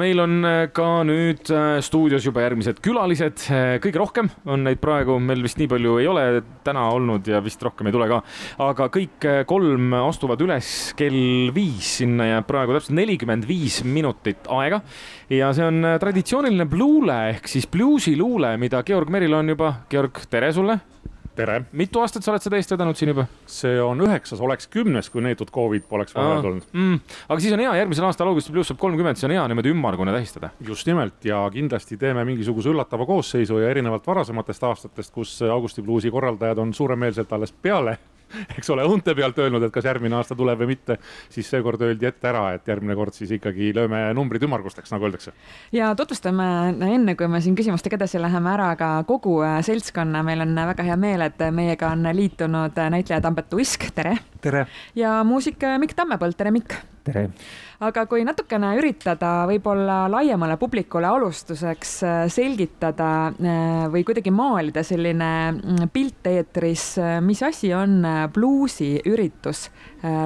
meil on äh, ka nüüd äh, stuudios juba järgmised külalised, äh, kõige rohkem on neid praegu, meil vist nii palju ei ole täna olnud ja vist rohkem ei tule ka. aga kõik kolm astuvad üles kell viis, sinna jääb praegu täpselt nelikümmend viis minutit aega. ja see on traditsiooniline bluule ehk siis bluusiluule, mida Georg Meril on juba, Georg, tere sulle tere! mitu aastat sa oled seda eest vedanud siin juba? see on üheksas, oleks kümnes, kui neetud Covid poleks vahele tulnud mm.. aga siis on hea, järgmisel aastal Augusti pluss saab kolmkümmend, siis on hea niimoodi ümmargune tähistada. just nimelt ja kindlasti teeme mingisuguse üllatava koosseisu ja erinevalt varasematest aastatest, kus Augusti bluusi korraldajad on suuremeelselt alles peale eks ole, õunte pealt öelnud, et kas järgmine aasta tuleb või mitte, siis seekord öeldi ette ära, et järgmine kord siis ikkagi lööme numbrid ümmargusteks, nagu öeldakse. ja tutvustame enne, kui me siin küsimustega edasi läheme ära ka kogu äh, seltskonna, meil on väga hea meel, et meiega on liitunud näitleja Tambet Uisk, tere! tere! ja muusik Mikk Tammepõld, tere Mikk! Tere! aga kui natukene üritada võib-olla laiemale publikule alustuseks äh, selgitada äh, või kuidagi maalida selline mm, pilt eetris, äh, mis asi on bluusiüritus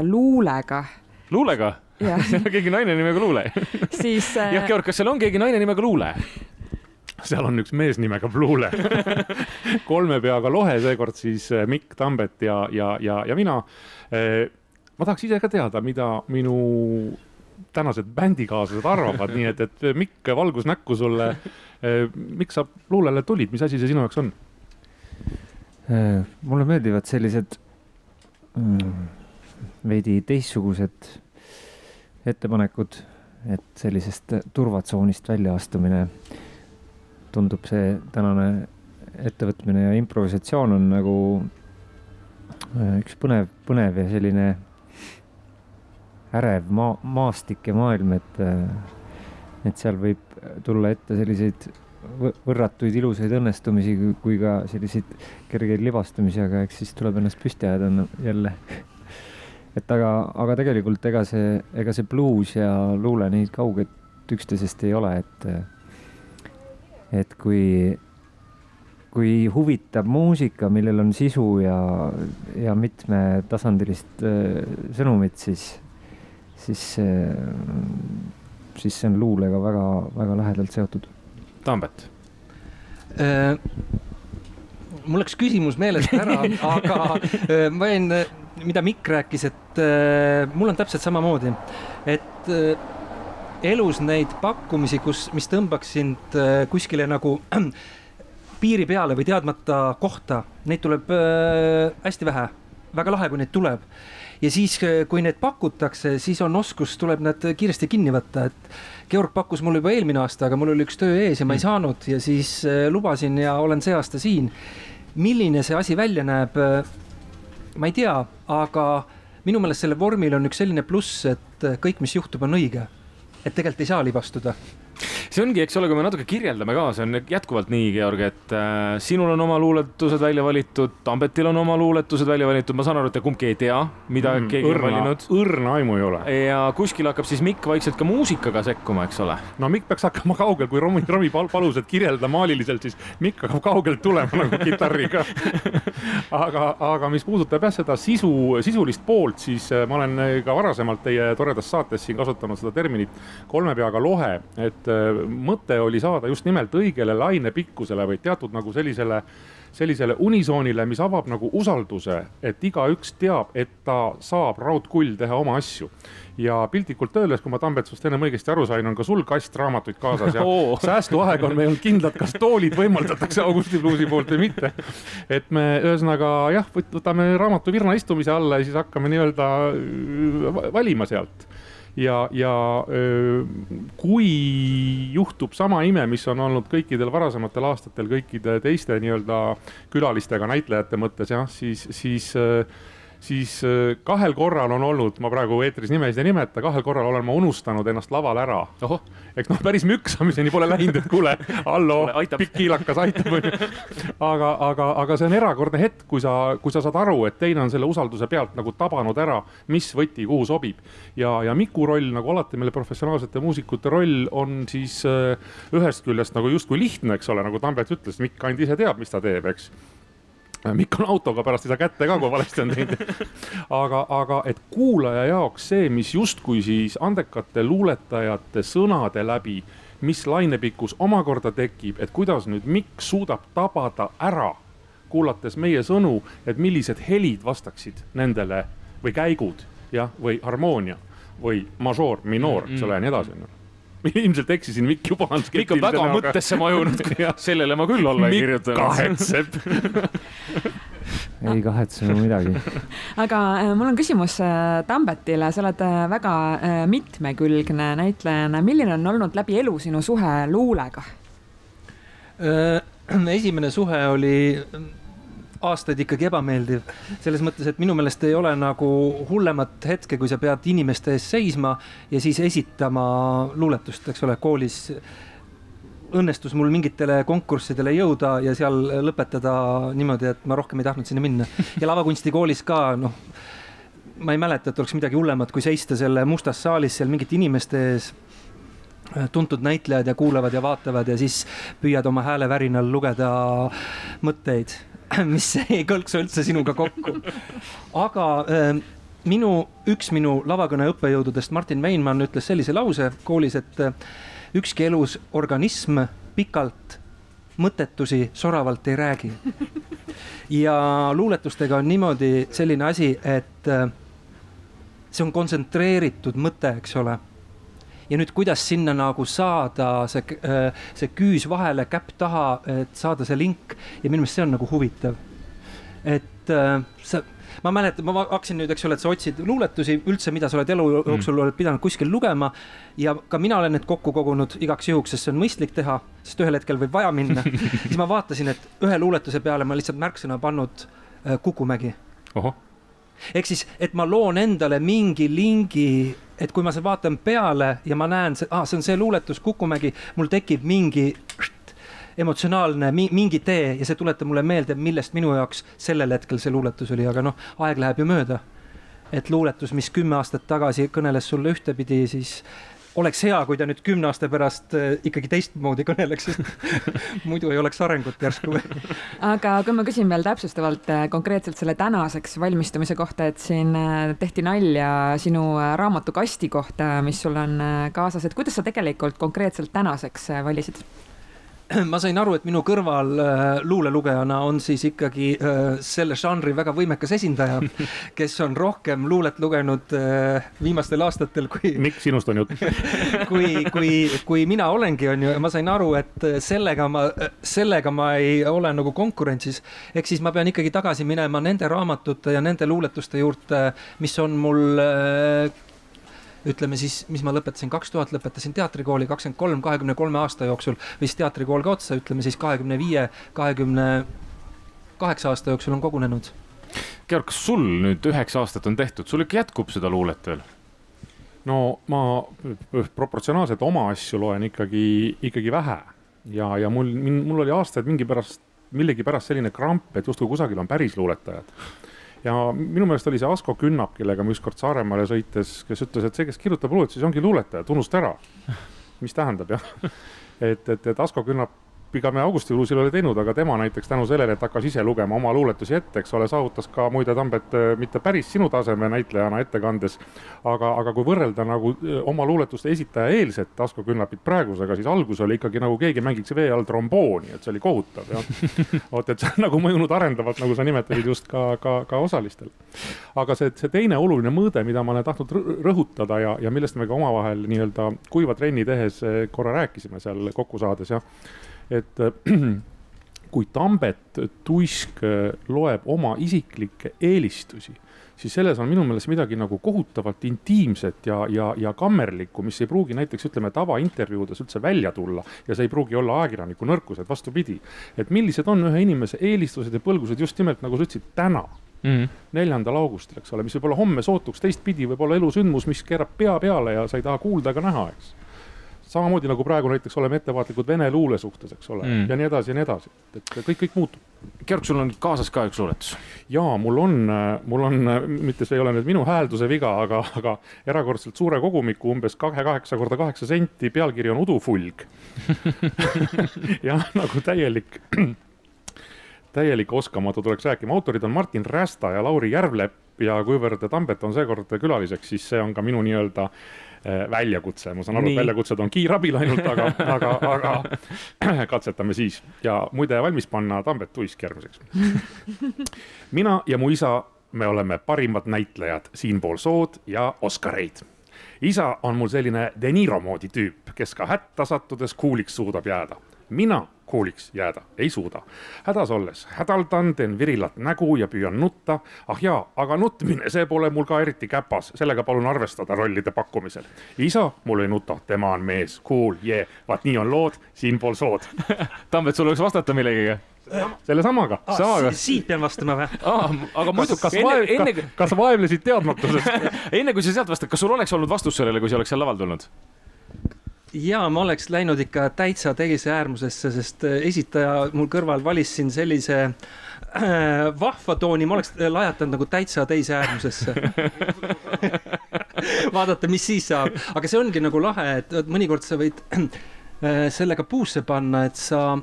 luulega? luulega? keegi naine nimega Luule siis jah, Georg, kas seal on keegi naine nimega Luule? seal on üks mees nimega Bluule kolme peaga lohe, seekord siis Mikk Tambet ja, ja, ja, ja mina. Ma tahaks ise ka teada, mida minu tänased bändikaaslased arvavad, nii et, et Mikk, valgus näkku sulle. Eh, miks sa luulele tulid, mis asi see sinu jaoks on? Eh, mulle meeldivad sellised mm, veidi teistsugused ettepanekud, et sellisest turvatsoonist väljaastumine tundub see tänane ettevõtmine ja improvisatsioon on nagu eh, üks põnev, põnev ja selline ärev maa, maastik ja maailm, et, äh, et seal võib tulla ette selliseid võrratuid ilusaid õnnestumisi kui ka selliseid kergeid libastumisi, aga eks siis tuleb ennast püsti ajada jälle. et aga, aga tegelikult ega see, ega see bluus ja luule nii kauged üksteisest ei ole, et, et kui, kui huvitab muusika, millel on sisu ja, ja mitmetasandilist äh, sõnumit, siis siis, siis see on luulega väga-väga lähedalt seotud. Tambet äh,. mul läks küsimus meelest ära aga äh, ma jäin, mida Mikk rääkis, et äh, mul on täpselt samamoodi, et äh, elus neid pakkumisi, kus, mis tõmbaks sind äh, kuskile nagu äh, piiri peale või teadmata kohta, neid tuleb äh, hästi vähe. Väga lahe, kui neid tuleb ja siis, äh, kui need pakutakse, siis on oskus, tuleb nad kiiresti kinni võtta, et Georg pakkus mulle juba eelmine aasta, aga mul oli üks töö ees ja ma ei mm. saanud ja siis äh, lubasin ja olen see aasta siin. milline see asi välja näeb? Äh, ma ei tea, aga minu meelest sellel vormil on üks selline pluss, et kõik, mis juhtub, on õige. et tegelikult ei saa libastuda see ongi, eks ole, kui me natuke kirjeldame ka, see on jätkuvalt nii, Georg, et äh, sinul on oma luuletused välja valitud, Tambetil on oma luuletused välja valitud, ma saan aru, et te kumbki ei tea, mida mm, keegi õrna, on valinud. õrna aimu ei ole. ja kuskil hakkab siis Mikk vaikselt ka muusikaga sekkuma, eks ole. no Mikk peaks hakkama kaugel, kui Romi, Romi palus, et kirjelda maaliliselt, siis Mikk hakkab kaugelt tulema nagu kitarriga aga, aga mis puudutab jah seda sisu, sisulist poolt, siis äh, ma olen ka varasemalt teie toredas saates siin kasutanud seda terminit kolme peaga lohe, et äh, mõte oli saada just nimelt õigele lainepikkusele või teatud nagu sellisele, sellisele unisoonile, mis avab nagu usalduse, et igaüks teab, et ta saab raudkull teha oma asju. ja piltlikult öeldes, kui ma Tambetsust ennem õigesti aru sain, on ka sul kast raamatuid kaasas ja oh. säästuaeg on meil kindlad, kas toolid võimaldatakse Augusti Bluesi poolt või mitte. et me ühesõnaga jah, võtame raamatu virna istumise alla ja siis hakkame nii-öelda äh, valima sealt ja, ja kui juhtub sama ime, mis on olnud kõikidel varasematel aastatel kõikide teiste nii-öelda külalistega, näitlejate mõttes jah, siis, siis siis äh, kahel korral on olnud, ma praegu eetris nimesid ei nimeta, kahel korral olen ma unustanud ennast laval ära. ehk noh, päris müksamiseni pole läinud, et kuule, hallo, pikk kiilakas aitab onju. aga, aga, aga see on erakordne hetk, kui sa, kui sa saad aru, et teine on selle usalduse pealt nagu tabanud ära, mis võti kuhu sobib. ja, ja Miku roll nagu alati meile professionaalsete muusikute roll on siis äh, ühest küljest nagu justkui lihtne, eks ole, nagu Tambet ütles, Mikk ainult ise teab, mis ta teeb, eks Mikk on autoga pärast ei saa kätte ka, kui valesti on teinud. Aga, aga et kuulaja jaoks see, mis justkui siis andekate luuletajate sõnade läbi, mis lainepikkus omakorda tekib, et kuidas nüüd Mikk suudab tabada ära, kuulates meie sõnu, et millised helid vastaksid nendele või käigud jah, või harmoonia või mažoor, minoor, eks ole, ja nii edasi ilmselt eksisin, Mikk juba on. Mikk on väga aga... mõttesse majunud sellele ma küll alla ei kirjutanud. kahetseb ei kahetse ma midagi. aga äh, mul on küsimus äh, Tambetile, sa oled äh, väga mitmekülgne näitlejana, milline on olnud läbi elu sinu suhe luulega? esimene suhe oli aastaid ikkagi ebameeldiv. selles mõttes, et minu meelest ei ole nagu hullemat hetke, kui sa pead inimeste ees seisma ja siis esitama luuletust, eks ole, koolis õnnestus mul mingitele konkurssidele jõuda ja seal lõpetada niimoodi, et ma rohkem ei tahtnud sinna minna. ja lavakunstikoolis ka, noh, ma ei mäleta, et oleks midagi hullemat, kui seista selle mustas saalis seal mingite inimeste ees tuntud näitlejad ja kuulavad ja vaatavad ja siis püüad oma häälevärinal lugeda mõtteid mis ei kõlksu üldse sinuga kokku. aga äh, minu, üks minu lavakõne õppejõududest, Martin Veinmann ütles sellise lause koolis, et äh, ükski elus organism pikalt mõttetusi soravalt ei räägi. ja luuletustega on niimoodi selline asi, et äh, see on kontsentreeritud mõte, eks ole ja nüüd, kuidas sinna nagu saada see, äh, see küüs vahele, käpp taha, et saada see link ja minu meelest see on nagu huvitav. et äh, sa, ma mäletan, ma hakkasin nüüd, eks ole, et sa otsid luuletusi üldse, mida sa oled elu mm. jooksul mm. oled pidanud kuskil lugema. ja ka mina olen need kokku kogunud igaks juhuks, sest see on mõistlik teha, sest ühel hetkel võib vaja minna siis ma vaatasin, et ühe luuletuse peale ma lihtsalt märksõna pannud äh, Kukumägi. ehk siis, et ma loon endale mingi lingi et kui ma vaatan peale ja ma näen, ah, see on see luuletus Kukumägi, mul tekib mingi emotsionaalne mingi tee ja see tuletab mulle meelde, millest minu jaoks sellel hetkel see luuletus oli, aga noh, aeg läheb ju mööda. et luuletus, mis kümme aastat tagasi kõneles sulle ühtepidi, siis oleks hea, kui ta nüüd kümne aasta pärast äh, ikkagi teistmoodi kõneleks, sest muidu ei oleks arengut järsku. aga kui ma küsin veel täpsustavalt äh, konkreetselt selle tänaseks valmistumise kohta, et siin äh, tehti nalja sinu raamatukasti kohta, mis sul on kaasas, et kuidas sa tegelikult konkreetselt tänaseks valisid? ma sain aru, et minu kõrval äh, luulelugejana on siis ikkagi äh, selle žanri väga võimekas esindaja, kes on rohkem luulet lugenud äh, viimastel aastatel kui. Mikk, sinust on jutt kui, kui, kui mina olengi, on ju, ja ma sain aru, et sellega ma, sellega ma ei ole nagu konkurentsis. ehk siis ma pean ikkagi tagasi minema nende raamatute ja nende luuletuste juurde, mis on mul ütleme siis, mis ma lõpetasin, kaks tuhat lõpetasin teatrikooli, kakskümmend kolm, kahekümne kolme aasta jooksul võis teatrikool ka otsa, ütleme siis kahekümne viie, kahekümne kaheksa aasta jooksul on kogunenud. Georg, kas sul nüüd üheksa aastat on tehtud, sul ikka jätkub seda luulet veel? no ma proportsionaalselt oma asju loen ikkagi, ikkagi vähe ja, ja mul, mul oli aastaid mingi pärast, millegipärast selline kramp, et justkui kusagil on päris luuletajad ja minu meelest oli see Asko Künnap, kellega ma ükskord Saaremaale sõites, kes ütles, et see, kes kirjutab luuletusi, ongi luuletaja, tunnusta ära. mis tähendab jah, et, et, et Asko Künnap ega me Augusti Kruusil ole teinud, aga tema näiteks tänu sellele, et hakkas ise lugema oma luuletusi ette, eks ole, saavutas ka muide Tambet äh, mitte päris sinu taseme näitlejana ettekandes. aga, aga kui võrrelda nagu äh, oma luuletuste esitaja eelset Asko Künnapit praegusega, siis algus oli ikkagi nagu keegi mängiks vee all trombooni, et see oli kohutav jah. vot, et see on nagu mõjunud arendavalt, nagu sa nimetasid just ka, ka, ka osalistel. aga see, see teine oluline mõõde, mida ma olen tahtnud rõhutada ja, ja millest me ka omavahel nii-öelda kuiva trenni tehes äh, korra rääkisime seal kokku saades jah et kui Tambet Tuisk loeb oma isiklikke eelistusi, siis selles on minu meelest midagi nagu kohutavalt intiimset ja, ja, ja kammerlikku, mis ei pruugi näiteks ütleme tavaintervjuudes üldse välja tulla ja see ei pruugi olla ajakirjaniku nõrkus, et vastupidi. et millised on ühe inimese eelistused ja põlgused just nimelt nagu sa ütlesid, täna mm -hmm. neljandal augustil, eks ole, mis võib olla homme sootuks teistpidi, võib olla elusündmus, mis keerab pea peale ja sa ei taha kuulda ega näha, eks samamoodi nagu praegu näiteks oleme ettevaatlikud Vene luule suhtes, eks ole mm., ja nii edasi ja nii edasi, et kõik, kõik muutub. Georg, sul on kaasas ka üks luuletus? jaa, mul on, mul on, mitte see ei ole nüüd minu häälduse viga, aga, aga erakordselt suure kogumiku, umbes kahe kaheksa korda kaheksa senti, pealkiri on Udufulg jah, nagu täielik täielik oskamatu tuleks rääkima, autorid on Martin Rästa ja Lauri Järvlepp ja kuivõrd Tambet on seekord külaliseks, siis see on ka minu nii-öelda eh, väljakutse, ma saan aru, et väljakutsed on kiirabil ainult, aga, aga, aga katsetame siis ja muide valmis panna Tambet Uisk järgmiseks. mina ja mu isa, me oleme parimad näitlejad siinpool sood ja Oscareid isa on mul selline De Niro moodi tüüp, kes ka hätta sattudes kuuliks suudab jääda. Mina kuuliks jääda ei suuda. hädas olles hädaldan, teen virilat nägu ja püüan nutta. ah jaa, aga nutmine, see pole mul ka eriti käpas, sellega palun arvestada rollide pakkumisel. isa mul ei nuta, tema on mees, cool, yeah, vaat nii on lood siinpool sood Tambet, sul oleks vastata millegagi? selle samaga ah,. samaga. siit pean vastama või ah,? aga muidu, kas, vaev, enne... kas, kas vaevlesid teadmatusest enne kui sa sealt vastad, kas sul oleks olnud vastus sellele, kui sa oleks seal laval tulnud? Ja ma oleks läinud ikka täitsa teise äärmusesse, sest äh, esitaja mul kõrval valis siin sellise äh, vahva tooni, ma oleks lajatanud nagu täitsa teise äärmusesse. Vaadata, mis siis saab, aga see ongi nagu lahe, et mõnikord sa võid äh, sellega puusse panna, et sa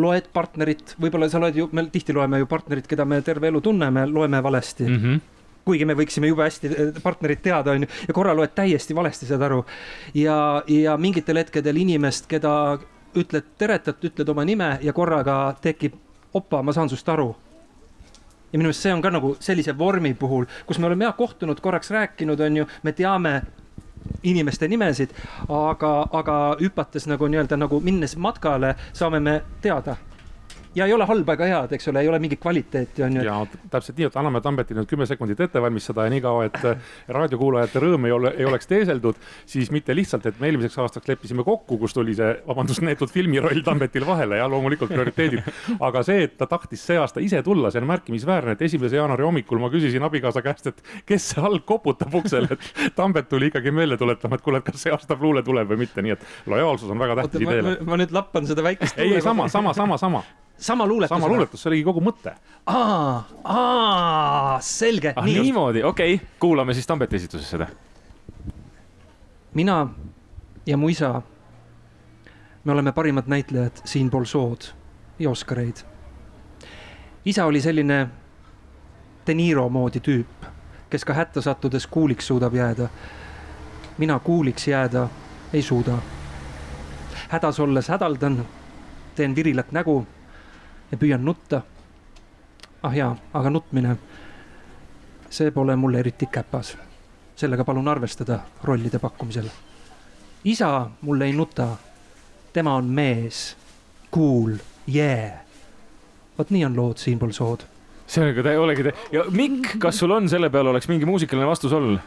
loed partnerit, võib-olla sa loed ju, me tihti loeme ju partnerit, keda me terve elu tunneme, loeme valesti. Mm. -hmm kuigi me võiksime jube hästi eh, partnerit teada, onju, ja korra loed täiesti valesti, saad aru. ja, ja mingitel hetkedel inimest, keda ütled teretad, ütled oma nime ja korraga tekib, opa, ma saan sust aru ja minu meelest see on ka nagu sellise vormi puhul, kus me oleme jah kohtunud, korraks rääkinud, on ju, me teame inimeste nimesid, aga, aga hüpates nagu nii-öelda nagu minnes matkale, saame me teada ja ei ole halba ega head, eks ole, ei ole mingit kvaliteeti, on ju. ja täpselt nii, et anname Tambetile nüüd kümme sekundit ette valmistada ja niikaua, et äh, raadiokuulajate rõõm ei ole, ei oleks teeseldud, siis mitte lihtsalt, et me eelmiseks aastaks leppisime kokku, kus tuli see, vabandust, neetud filmiroll Tambetil vahele ja loomulikult prioriteedid. aga see, et ta tahtis see aasta ise tulla, see on märkimisväärne, et esimese jaanuari hommikul ma küsisin abikaasa käest, et kes see alg koputab uksel, et Tambet tuli ikkagi meelde tuletama, et kuule, et kas see aasta Bluele tuleb või mitte, nii et lojaalsus on väga tähtis ideele. ma nüüd lappan seda väikest. ei, ei sama, sama, sama, sama sama luuletus. sama luuletus, see oligi kogu mõte. aa, aa, selge. ah nii. niimoodi, okei okay., kuulame siis Tambeti esituses seda. mina ja mu isa, me oleme parimad näitlejad siinpool sood ja Oscareid. isa oli selline De Niro moodi tüüp, kes ka hätta sattudes kuuliks suudab jääda. mina kuuliks jääda ei suuda. hädas olles hädaldan, teen virilat nägu ja püüan nutta. ah jaa, aga nutmine, see pole mulle eriti käpas. sellega palun arvestada rollide pakkumisel. isa mulle ei nuta, tema on mees, cool, yeah. vot nii on lood siinpool sood see on ikka, olegi te- ja Mikk, kas sul on selle peale oleks mingi muusikaline vastus olnud?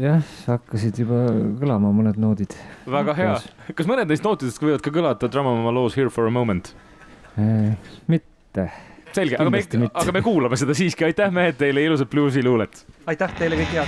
jah, hakkasid juba kõlama mõned noodid. väga hea, kas mõned neist nootidest võivad ka kõlada Drumama loos Here for a moment? Mitte. selge, aga me, aga me kuulame seda siiski, aitäh mehed teile, ilusat bluusiluulet. aitäh teile, kõike head.